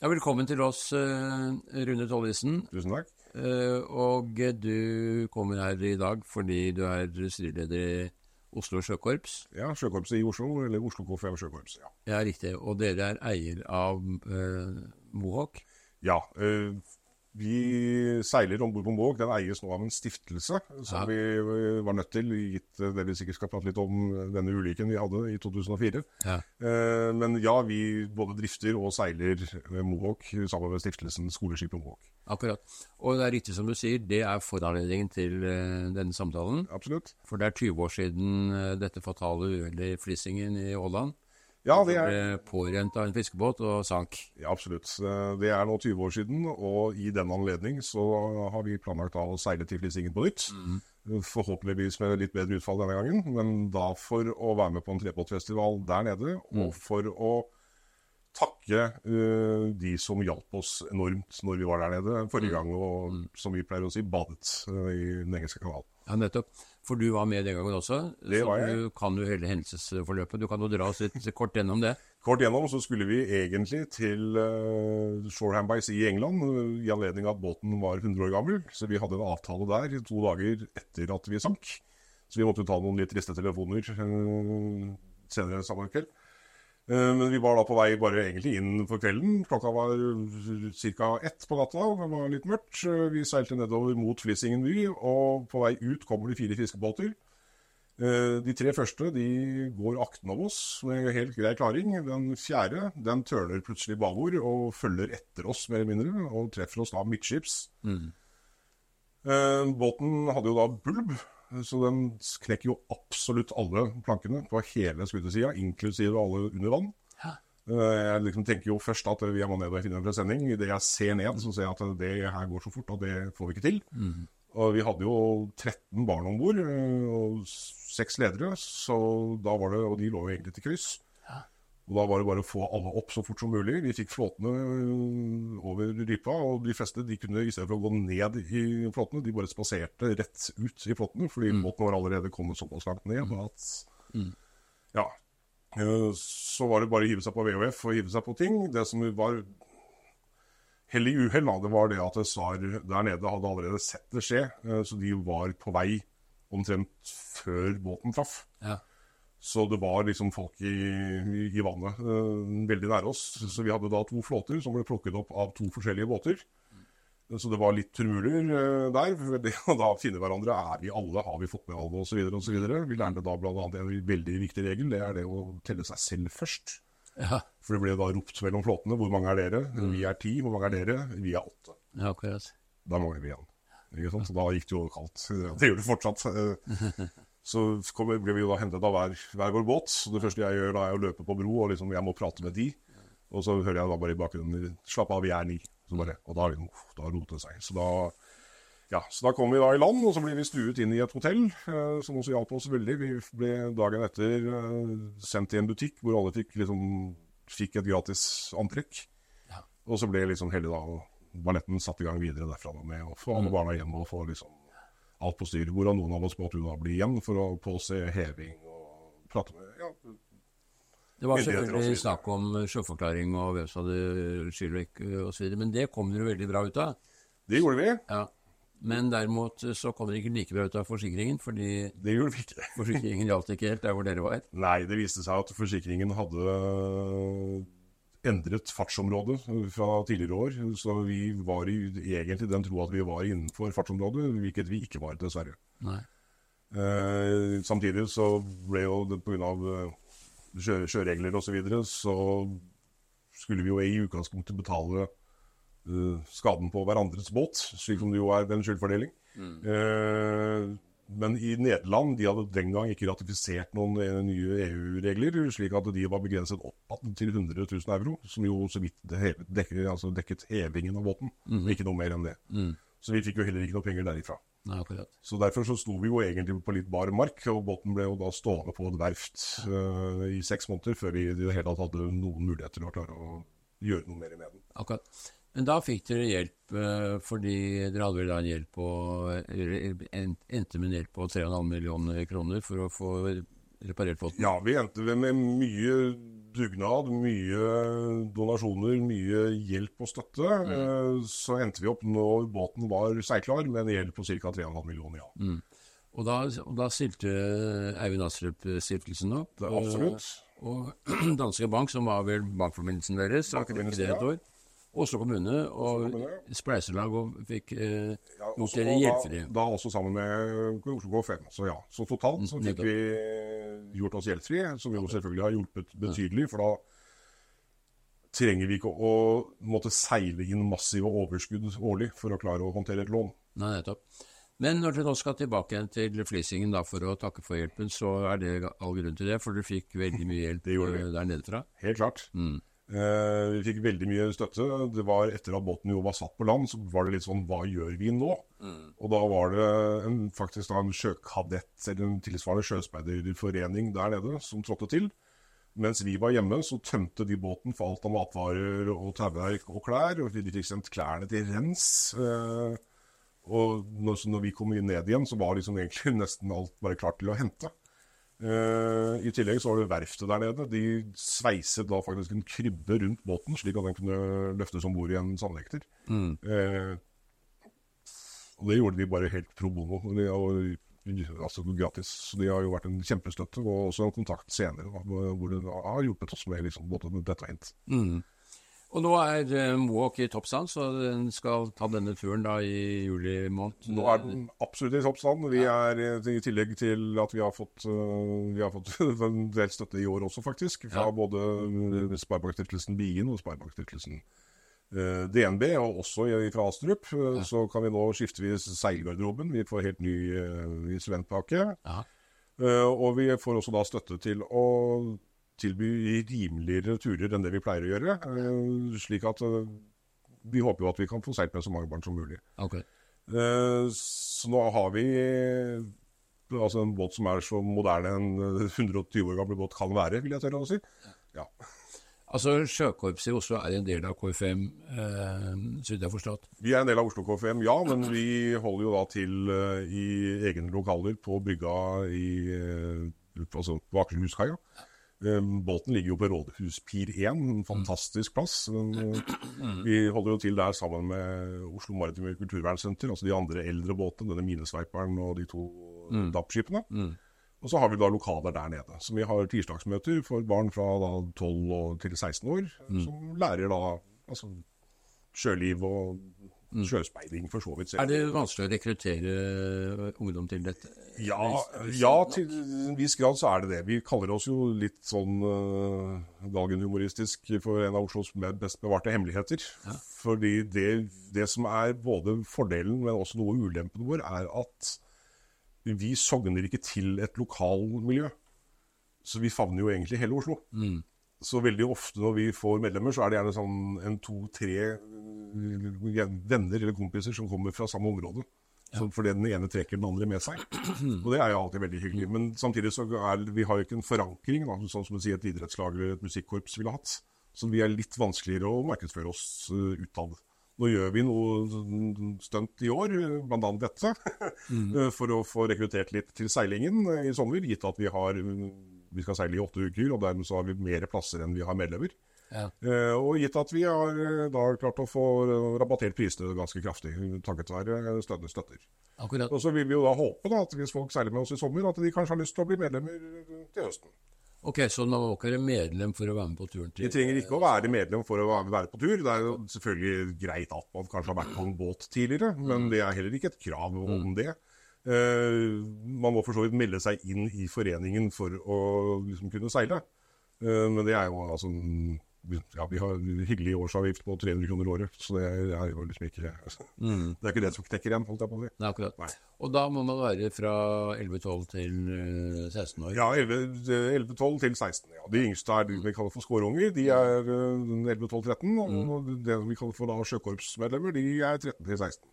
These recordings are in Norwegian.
Ja, velkommen til oss, eh, Rune Tollesen. Tusen takk. Eh, Og du kommer her i dag fordi du er styreleder i Oslo Sjøkorps. Ja, Sjøkorpset i Oslo, eller Oslo KFM Sjøkorps. Ja, Ja, riktig. Og dere er eier av eh, Mohawk. ja eh, vi seiler om bord på Måg. Den eies nå av en stiftelse, som Ja. vi var nødt til, gitt det vi sikkert skal prate litt om denne ulykken vi hadde i 2004. Ja. Eh, men ja, vi både drifter og seiler Mohawk sammen med stiftelsen Skoleskipet Mohawk. Akkurat. Og det er riktig som du sier, det er foranledningen til eh, denne samtalen. Absolutt. For det er 20 år siden eh, dette fatale uhellet i Flissingen i Åland. Ja, det er, ble pårent av en fiskebåt og sank. ja, absolutt. Eh, Det er nå 20 år siden, og i den anledning så har vi planlagt å seile til Flissingen på nytt. Forhåpentligvis med litt bedre utfall denne gangen, men da for å være med på en trebåtfestival der nede, og for å takke uh, de som hjalp oss enormt når vi var der nede forrige gang, og som vi pleier å si, badet uh, i Den engelske kanalen. Ja, nettopp. For du var med den gangen også. Det så du kan jo hele hendelsesforløpet. Du kan jo dra oss litt kort gjennom det. Kort gjennom så skulle vi egentlig til uh, Shoreham by Sea i England uh, i anledning av at båten var 100 år gammel. Så vi hadde en avtale der to dager etter at vi sank. Så vi måtte ta noen litt triste telefoner uh, senere samme kveld. Eh, men vi var da på vei bare egentlig inn for kvelden. Klokka var ca. ett på natta. Det var litt mørkt. Eh, Vi seilte nedover mot Flissingen by, og på vei ut kommer det fire fiskebåter. Eh, De tre første de går akten av oss med helt grei klaring. Den fjerde den tørner plutselig babord og følger etter oss mer eller mindre, og treffer oss da midtskips. Mm. Båten hadde jo da bulb, så den knekker jo absolutt alle plankene på hele skutesida, inklusive alle under vann. Ja. Eh, Jeg liksom tenker jo først at vi må ned og finne en presenning. Idet jeg ser ned, så ser jeg at det her går så fort at det får vi ikke til. Og vi hadde jo 13 barn om bord, og seks ledere, så da var det, og de lå jo egentlig til kryss. Ja. Og da var det bare å få alle opp så fort som mulig. Vi fikk flåtene øh, over rypa, og de fleste de kunne i stedet for å gå ned i flåtene, de bare spaserte rett ut i flåtene, fordi båten var allerede kommet såpass langt ned at Ja. Øh, Så var det bare å hive seg på VHF og hive seg på ting. Det som var hell i uhell, det var det at SAR der nede hadde allerede sett det skje, øh, så de var på vei omtrent før båten traff. Ja. Så det var liksom folk i, i, i vannet eh, veldig nære oss. Så vi hadde da to flåter som ble plukket opp av to forskjellige båter. Så det var litt turmuler eh, der. Det å da finne hverandre er vi alle, har vi fått med alle osv. osv. Vi lærte da bl.a. en veldig viktig regel. Det er det å telle seg selv først. Ja, For det ble da ropt mellom flåtene. Hvor mange er dere? Vi er ti. Hvor mange er dere? Vi er åtte. ja akkurat. Da mangler vi igjen. Ikke sant? Så da gikk det jo kaldt. Det gjør det fortsatt. Så kommer, ble vi jo da hentet av hver, hver vår båt. Så det første jeg gjør da er å løpe på bro, og liksom jeg må prate med de. Og så hører jeg da bare i bakgrunnen Slapp av, vi er ni. Så bare, og da, da roter det seg. Så da, ja, så da kom vi da i land, og så ble vi stuet inn i et hotell, eh, som også hjalp oss veldig. Vi ble dagen etter eh, sendt til en butikk hvor alle fikk, liksom, fikk et gratis antrekk. Ja. Og så ble liksom hele da balletten satt i gang videre derfra da, med å få alle barna hjem og få liksom alt på styr. Hvorav noen av oss måtte jo da bli igjen for å påse heving og prate med ja, Det var og selvfølgelig snakk om sjøforklaring og hvem som hadde skyld osv., men det kom dere veldig bra ut av. Det gjorde vi. Ja. Men derimot så kom dere ikke like bra ut av forsikringen, fordi Det gjorde vi ikke. forsikringen gjaldt ikke helt der hvor dere var. Nei, det viste seg at forsikringen hadde endret fartsområde fra tidligere år. Så vi var i egentlig den tro at vi var innenfor fartsområdet, hvilket vi ikke var, dessverre. Eh, samtidig så ble jo det pga. Sjø, sjøregler osv. Så, videre, så skulle vi jo i utgangspunktet betale uh, skaden på hverandres båt, slik som det jo er ved en skyldfordeling. Eh, men i Nederland de hadde den gang ikke ratifisert noen eh, nye EU-regler, slik at de var begrenset opp til 100 000 euro, som jo så vidt dekket, altså dekket hevingen av båten, Mm. ikke noe mer enn det. Så vi fikk jo heller ikke noe penger derifra. Nei. Så derfor så sto vi jo egentlig på litt bar mark, og båten ble jo da stående på et verft uh, i seks måneder før vi i det hele tatt hadde noen muligheter til å klare å gjøre noe mer med den. Akkurat. Men da fikk dere hjelp, eh, fordi dere hadde vel da en hjelp på Endte med en hjelp på 3,5 millioner kroner for å få reparert båten? Ja, vi endte med mye dugnad, mye donasjoner, mye hjelp og støtte. Mm. Så endte vi opp når båten var seilklar med en gjeld på ca. 3,5 millioner. Ja. Mm. Og da, og da stilte Eivind Astrup-stiftelsen opp. Det absolutt. Og, og Danske Bank, som var vel bankforbindelsen deres, akkurat ikke det et år. Oslo kommune og kommune. spleiselag og fikk eh, Ja, også- dere og gjeldfrie. Da, også sammen med Oslo K5. Så ja, så totalt så fikk vi gjort oss gjeldfrie, som jo selvfølgelig har hjulpet betydelig. For da trenger vi ikke å måtte seile inn massive overskudd årlig for å klare å håndtere et lån. Nei, nettopp. Men når dere nå skal tilbake igjen til Flisingen da, for å takke for hjelpen, så er det all grunn til det, for dere fikk veldig mye hjelp eh, der nede fra. Helt klart. Mm. Eh, vi fikk veldig mye støtte. Det var Etter at båten jo var satt på land, så var det litt sånn Hva gjør vi nå? Og da var det en, faktisk da en sjøkadett, eller en tilsvarende sjøspeiderforening der nede, som trådte til. Mens vi var hjemme, så tømte de båten for alt av matvarer og tauverk og klær. Og de fikk sendt klærne til rens. Eh, og når, så når vi kom ned igjen, så var liksom egentlig nesten alt bare klart til å hente. Eh, I tillegg så var det verftet der nede. De sveiset da faktisk en krybbe rundt båten, slik at den kunne løftes om bord i en sandvekter. Mm. Uh, og det gjorde de bare helt pro bono. De, og, altså gratis. Så de har jo vært en kjempestøtte, og også en kontakt senere, da, hvor det har hjulpet oss med liksom, både dette og hint. Mm. Og nå er uh, Mook i toppstand, så den skal ta denne turen da i juli måned. Nå er den absolutt i toppstand. Vi er eh, i tillegg til at vi har fått, eh, vi har fått en del støtte i år også, faktisk. Fra Ja. både eh, Sparebankstiftelsen Bien og Sparebankstiftelsen eh, DNB, og også fra Astrup. Ja. Så kan vi nå skifte vi seilgarderoben. Vi får helt ny instrumentpakke. Ja. Eh, og vi får også da støtte til å tilby rimeligere turer enn det vi pleier å gjøre. eh, slik at eh, vi håper jo at vi kan få seilt med så mange barn som mulig. Okay. Eh, Så nå har vi altså en båt som er så moderne en eh, 120 år gammel båt kan være, vil jeg tørre å si. Ja. Altså, Sjøkorpset i Oslo er en del av KFM, eh, så vidt jeg har forstått. Vi er en del av Oslo KFM, ja, men vi holder jo da til eh, i egne lokaler på brygga i, eh, altså på Akershus-kaia. Eh, Båten ligger jo på Rådhuspir 1, en fantastisk plass. Eh, Vi holder jo til der sammen med Oslo Maritime Kulturvernsenter, altså de andre eldre båtene, denne minesveiperen og de to Mm. dampskipene. Mm. Og så har vi da lokaler der nede. Så vi har tirsdagsmøter for barn fra da 12 til 16 år, Mm. som lærer da altså, sjøliv og Mm. sjøspeiding, for så vidt. Er det vanskelig å rekruttere ungdom til dette? Ja, ja, til en viss grad så er det det. Vi kaller oss jo litt sånn uh, galgenhumoristisk for en av Oslos best bevarte hemmeligheter. Ja. Fordi det, det som er både fordelen, men også noe ulempen vår, er at vi sogner ikke til et lokalmiljø. Så vi favner jo egentlig hele Oslo. Mm. Så veldig ofte når vi får medlemmer, så er det gjerne sånn en to-tre uh, venner eller kompiser som kommer fra samme område. Ja. fordi den ene trekker den andre med seg. Og det er jo alltid veldig hyggelig. Men samtidig så er vi har jo ikke en forankring, da, sånn som å si et idrettslag eller et musikkorps ville hatt. Så vi er litt vanskeligere å markedsføre oss uh, utad. Nå gjør vi noe sånn stunt i år, bl.a. dette, mm. for å få rekruttert litt til seilingen i sommer, gitt at vi har uh, vi skal seile i åtte uker, og dermed så har vi mer plasser enn vi har medlemmer. Ja. Eh, og gitt at vi har eh, da klart å få eh, rabattert prisene ganske kraftig, takket være støtte, støtter. Akkurat. Og så vil vi jo da håpe da, at hvis folk seiler med oss i sommer, at de kanskje har lyst til å bli medlemmer eh, til høsten. Ok, Så man må ikke være medlem for å være med på turen til De trenger ikke å være medlem for å være- være på tur. Det er jo selvfølgelig greit at man kanskje har vært på en båt tidligere, men det er heller ikke et krav om det. Eh, man må for så vidt melde seg inn i foreningen for å liksom kunne seile. Eh, men det er jo altså ja, Vi har hyggelig årsavgift på 300 kroner året, så det er jo liksom ikke Mm. Det er ikke det som knekker igjen, holdt jeg på å si. Nei, akkurat. Nei. Og da må man være fra 11-12 til eh, 16 år. Ja, 11-12 til 16. Ja. De yngste er de vi kaller for skårunger. De er eh, 11-12-13. Og det vi kaller for da sjøkorpsmedlemmer, de er 13 til 16.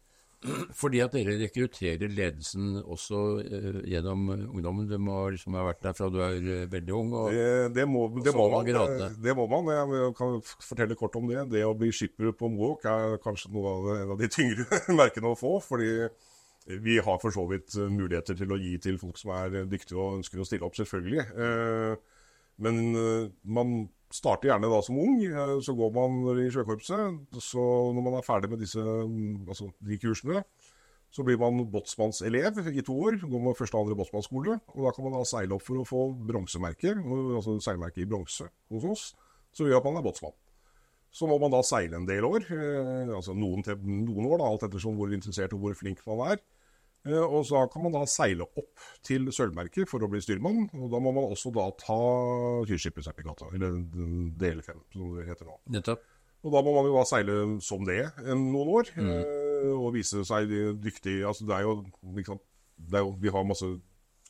Fordi at dere rekrutterer ledelsen også eh, gjennom ungdommen. Du må liksom ha vært der fra du er eh, veldig ung. Og, Det, det, må, det, så må man, det, det må man. Jeg kan fortelle kort om det. Det å bli skipper på Mohawk er kanskje av en av de tyngre merkene å få. fordi Vi har for så vidt eh, muligheter til å gi til folk som er dyktige og ønsker å stille opp, selvfølgelig. Eh, men eh, man starter gjerne da som ung. Så går man i sjøkorpset. Så når man er ferdig med disse, mm, altså de kursene, så blir man båtsmannselev i to år. Går man første og andre båtsmannsskole. Og da kan man da seile opp for å få bronsemerke, altså seilmerke i bronse hos oss. Så gjør at man er båtsmann. Så må man da seile en del år. Eh, altså noen, noen år, da, alt ettersom hvor interessert og hvor flink man er. Eh, og så kan man da seile opp til sølvmerket for å bli styrmann. Og da må man også da ta kystskippersertifikatet, eller DL5 som det heter nå. Nettopp. Og da må man jo da seile som det noen år, mm. Eh, og vise seg dyktig. Altså det er jo, liksom, det er jo Vi har masse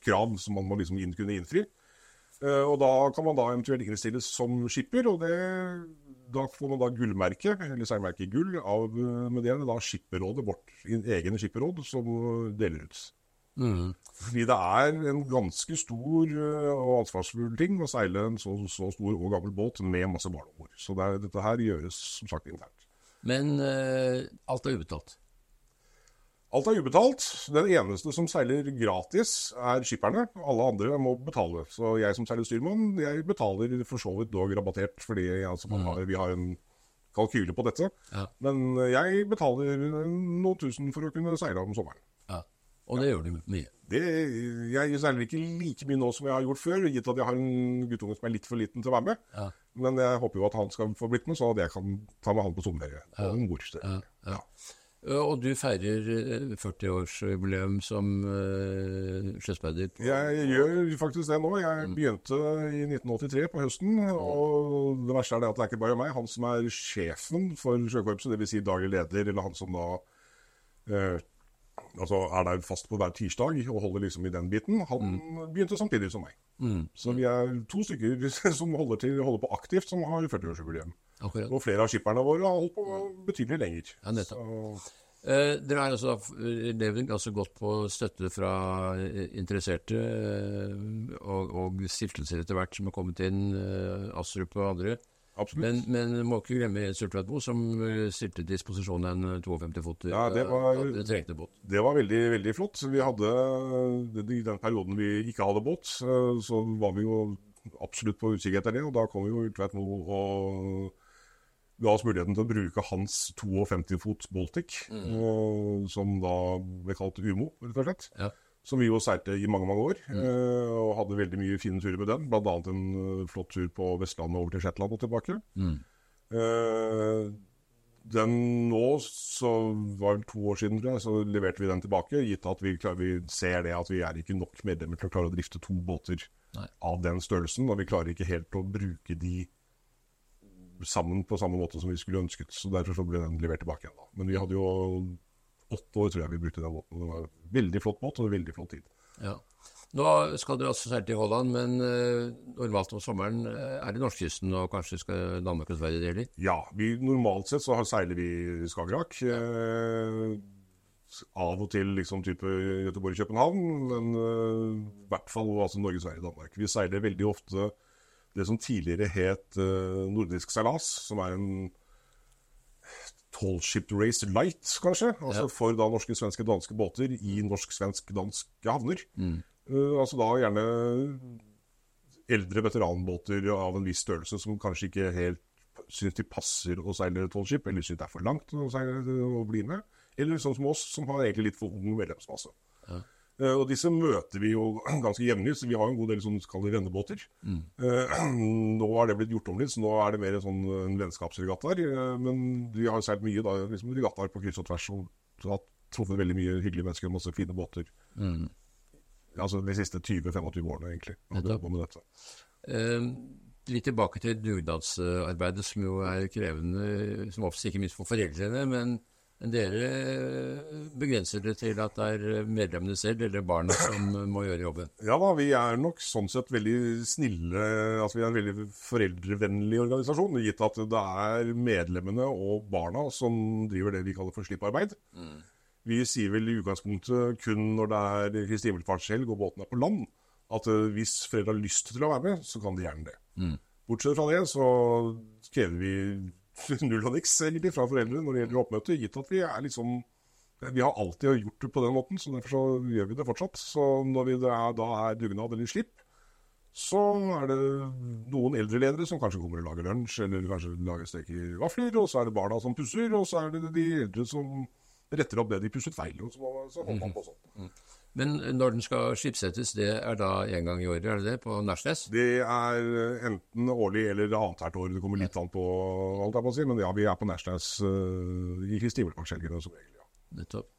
krav som man må liksom kunne innfri. Eh, og da kan man da eventuelt innstilles som skipper, og det, da får man da gullmerke, eller seilmerke i gull, av med det da skipperrådet, vårt egne skipperråd, som deler ut. Mm. Fordi det er en ganske stor eh, og ansvarsfull ting å seile en så, så stor og gammel båt med masse barn om bord. Så det er, dette her gjøres som sagt internt. Men uh, alt er ubetalt? Alt er ubetalt. Den eneste som seiler gratis, er skipperne. Alle andre må betale. Så jeg som seiler styrmann, jeg betaler for så vidt dog rabattert, fordi altså, mm. har, vi har en kalkyle på dette. Ja. Men jeg betaler noen tusen for å kunne seile om sommeren. Ja. Og det ja. gjør du mye? Det, jeg seiler ikke like mye nå som jeg har gjort før, gitt at jeg har en guttunge som er litt for liten til å være med. Ja. Men jeg håper jo at han skal få blitt med, så at jeg kan ta med han på sommerferie. Ja. Ja. Ja. Og du feirer 40-årsjubileum eh, som uh, sjøspeider? Jeg gjør faktisk det nå. Jeg mm. begynte i 1983 på høsten. Og det verste er det at det er ikke bare meg. Han som er sjefen for sjøkorpset, dvs. Si daglig leder, eller han som da uh, altså er der fast på hver tirsdag og holder liksom i den biten, han mm. begynte samtidig som meg. Mm. Så vi er to stykker som holder, til, holder på aktivt, som har 40-årsjubileum. Akkurat. Og flere av skipperne våre har holdt på betydelig lenger. Ja, nettopp. Eh, dere har altså levd altså gått på støtte fra eh, interesserte eh, og, og stiftelser etter hvert som har kommet inn, eh, Astrup og andre. Absolutt. Men, men må ikke glemme Surtveitbo, som eh, stilte til disposisjon en 52-foter. Ja, det var, det, det var veldig, veldig flott. Vi hadde, I den perioden vi ikke hadde båt, så var vi jo absolutt på utkikk etter det. Og da kom jo Urtveitmo og ga oss muligheten til å bruke hans 52 fot Baltic, mm. som da ble kalt Umo, rett og slett. Ja. Som vi jo seilte i mange mange år, mm. uh, og hadde veldig mye fine turer med den. Bl.a. en uh, flott tur på Vestlandet over til Shetland og tilbake. Mm. den nå, så var det to år siden, tror jeg, så leverte vi den tilbake. Gitt at vi, klar, vi ser det at vi er ikke nok medlemmer til å klare å drifte to båter Nei. av den størrelsen. Og vi klarer ikke helt å bruke de sammen på samme måte som vi skulle ønsket. Så Derfor så ble den levert tilbake igjen. da. Men vi hadde jo åtte år tror jeg vi brukte den båten. Det var en veldig flott båt og en veldig flott tid. Ja. Nå skal dere altså seile til Holland, men uh, normalt om sommeren uh, er det norskekysten og kanskje skal Danmark og Sverige dele? Ja, vi, normalt sett så seiler vi Skagerrak. Ja. Uh, av og til liksom type Göteborg-København, men i hvert fall altså Norge, Sverige, Danmark. Vi seiler veldig ofte det som tidligere het uh, Nordisk seilas, som er en tallship race light, kanskje. Altså ja. For da norske, svenske, danske båter i norsk-svensk-danske havner. Mm. Uh, altså da gjerne eldre veteranbåter av en viss størrelse som kanskje ikke helt syns de passer å seile tallship, eller syns det er for langt å, seile, å bli med. Eller sånn som oss, som har egentlig litt for ung medlemsmasse. Ja. Uh, og disse møter vi jo ganske jevnlig, så vi har en god del sånn kaller rennebåter. Mm. Uh, nå har det blitt gjort om litt, så nå er det mer sånn en vennskapsregattaer. Uh, men vi har seilt mye da, liksom regattaer på kryss og tvers, og har truffet veldig mye hyggelige mennesker og masse fine båter. Mm. Altså de siste 20-25 årene, egentlig. Med dette. litt tilbake til dugnadsarbeidet, som jo er krevende, som ofte ikke minst for foreldrene. men men dere begrenser det til at det er medlemmene selv eller barna som må gjøre jobben? Ja da, vi er nok sånn sett veldig snille. altså Vi er en veldig foreldrevennlig organisasjon, gitt at det er medlemmene og barna som driver det vi kaller for slipparbeid. Mm. Vi sier vel i utgangspunktet kun når det er Kristi himmelfartshelg og båten er på land, at eh, hvis foreldre har lyst til å være med, så kan de gjerne det. Mm. Bortsett fra det så krever vi null og niks egentlig fra foreldre når det gjelder oppmøte, gitt at vi er liksom Vi har alltid gjort det på den måten, så derfor så gjør vi det fortsatt. Så når vi er, da er dugnad eller slipp, så er det noen eldre ledere som kanskje kommer og lager lunsj, eller kanskje lager steker vafler, og så er det barna som pusser, og så er det de eldre som retter opp det de pusset feil. Og så, så holder man på sånn. Men når den skal skipssettes, det er da en gang i året, er det det? På Nærsnes? Det er enten årlig eller annethvert år. Det kommer litt an på, alt jeg på å si. Men ja, vi er på Nærsnes uh, i Stivelbakkskjelgene som regel. ja. Nettopp.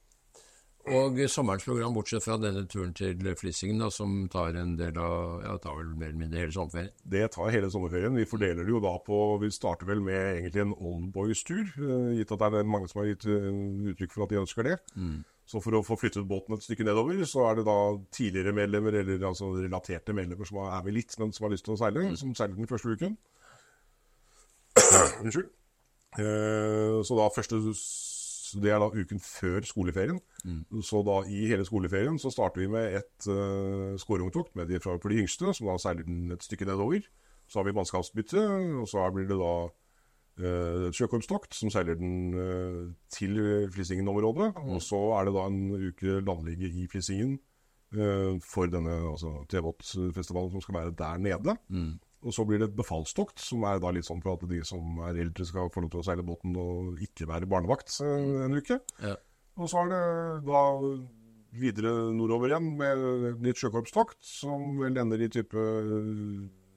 Og sommerens program, bortsett fra denne turen til Flissingen, da, som tar en del av ja, tar vel mer eller mindre hele sommerferien? Det tar hele sommerferien. Vi fordeler det jo da på Vi starter vel med egentlig en oldboys-tur, uh, gitt at det er mange som har gitt uttrykk for at de ønsker det. Mm. Så for å få flyttet båten et stykke nedover, så er det da tidligere medlemmer, eller altså relaterte medlemmer som er med litt, men som har lyst til å seile, som seiler den første uken. Unnskyld. Eh, så da første Det er da uken før skoleferien. Så da i hele skoleferien så starter vi med et uh, skårungtokt med de fra for de yngste, som da seiler den et stykke nedover. Så har vi mannskapsbytte, og så blir det da sjøkorpstokt som seiler den uh, til Flissingen-området. Og så er det da en uke landligge i Flissingen uh, for denne altså, Trebåtfestivalen som skal være der nede. Mm. Og så blir det et befalstokt, som er da litt sånn for at de som er eldre skal få lov til å seile båten og ikke være barnevakt eh, en uke. Ja. Og så er det da videre nordover igjen med nytt sjøkorpstokt, som vel ender i type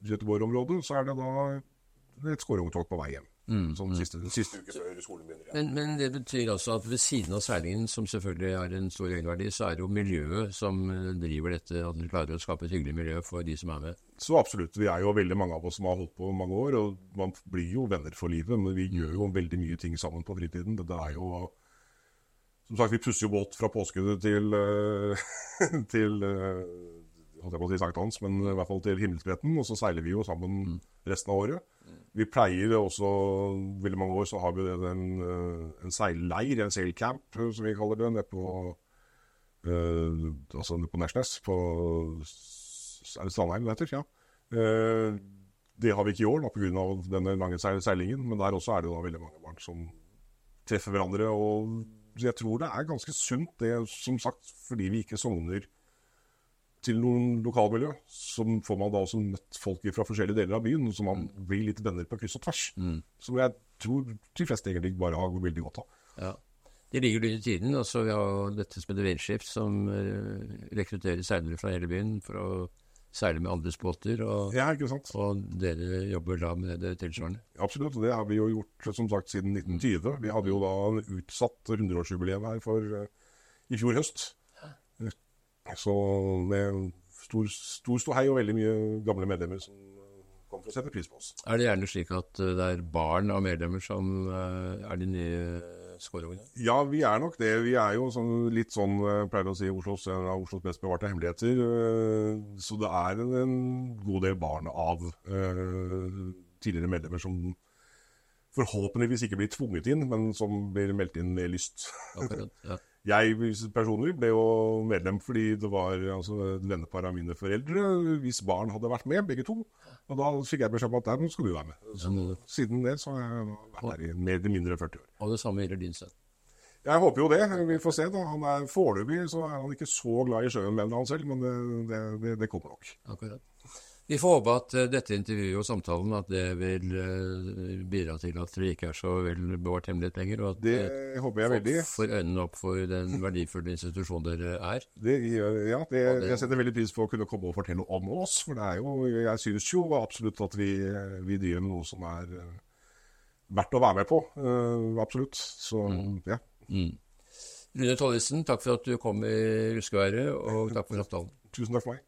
Göteborg-området. Så er det da et skårungtokt på vei hjem. Mm. Sånn siste, siste uke før skolen begynner igjen. Men, men det betyr altså at ved siden av seilingen, som selvfølgelig har en stor egenverdi, så er det jo miljøet som eh, driver dette, at dere klarer å skape et hyggelig miljø for de som er med. Så absolutt. Vi er jo veldig mange av oss som har holdt på mange år, og man blir jo venner for livet. Men vi gjør jo veldig mye ting sammen på fritiden. Det er jo Som sagt, vi pusser jo båt fra påskuddet til, eh, til eh, holdt jeg på å si sankthans, men i hvert fall til Himmelsbretten. Og så seiler vi jo sammen resten av året. Vi pleier også Veldig mange år så har vi en, eh, en seilleir, en sailcamp, eh, som vi kaller det, nede på eh, altså ned på Nærsnes. På Er det Strandheim det heter? Ja. Eh, det har vi ikke i år pga. denne lange seilingen, men der også er det da veldig mange barn som treffer hverandre. og jeg tror det er ganske sunt, det som sagt, fordi vi ikke sogner til noen lokalmiljø, så får man da også møtt folk fra forskjellige deler av byen, så man blir litt venner på kryss og tvers. Som jeg tror de fleste egentlig bare har veldig godt av. Ja. De ligger litt i tiden. altså Vi har dette som heter Vindskift, som eh, rekrutterer seilere fra hele byen for å seile med andres båter. Og, Ja, ikke sant? og dere jobber da med det tilsvarende. Absolutt, og det har vi jo gjort som sagt siden 1920. Vi hadde jo da en utsatt 100-årsjubileum her for eh, i fjor høst. Eh, Så med stor, stor ståhei og veldig mye gamle medlemmer som kommer kom for å sette pris på oss. Er det gjerne slik at eh, det er barn av medlemmer som eh, er de nye skårungene? Ja, vi er nok det. Vi er jo sånn, litt sånn, jeg pleier å si, Oslos, en av Oslos best bevarte hemmeligheter. eh, Så det er en, god del barn av eh, tidligere medlemmer som forhåpentligvis ikke blir tvunget inn, men som blir meldt inn med lyst. Akkurat, ja. Jeg personlig ble jo medlem fordi det var altså, vennepar av mine foreldre. Hvis barn hadde vært med, begge to. Og da fikk jeg beskjed om at der skal du være med. Så, siden det så har jeg vært der i mer eller mindre 40 år. Og det samme gjelder din sønn. Jeg håper jo det. Vi får se. da. Han er Foreløpig så er han ikke så glad i sjøen, mener han selv, men det, det, det, kommer nok. Akkurat. Vi får håpe at eh, dette intervjuet og samtalen at det vil eh, bidra til at dere ikke er så vel bevart hemmelighet lenger, og at Det eh, håper jeg veldig. får øynene opp for den verdifulle institusjonen dere er. Det, ja, det, jeg setter veldig pris på å kunne komme og fortelle om oss. For det er jo, jeg synes jo absolutt at vi, vi driver med noe som er verdt å være med på. Uh, absolutt. Så ja. Mm. Rune Tollesen, takk for at du kom i ruskeværet, og takk for samtalen. Tusen takk for meg.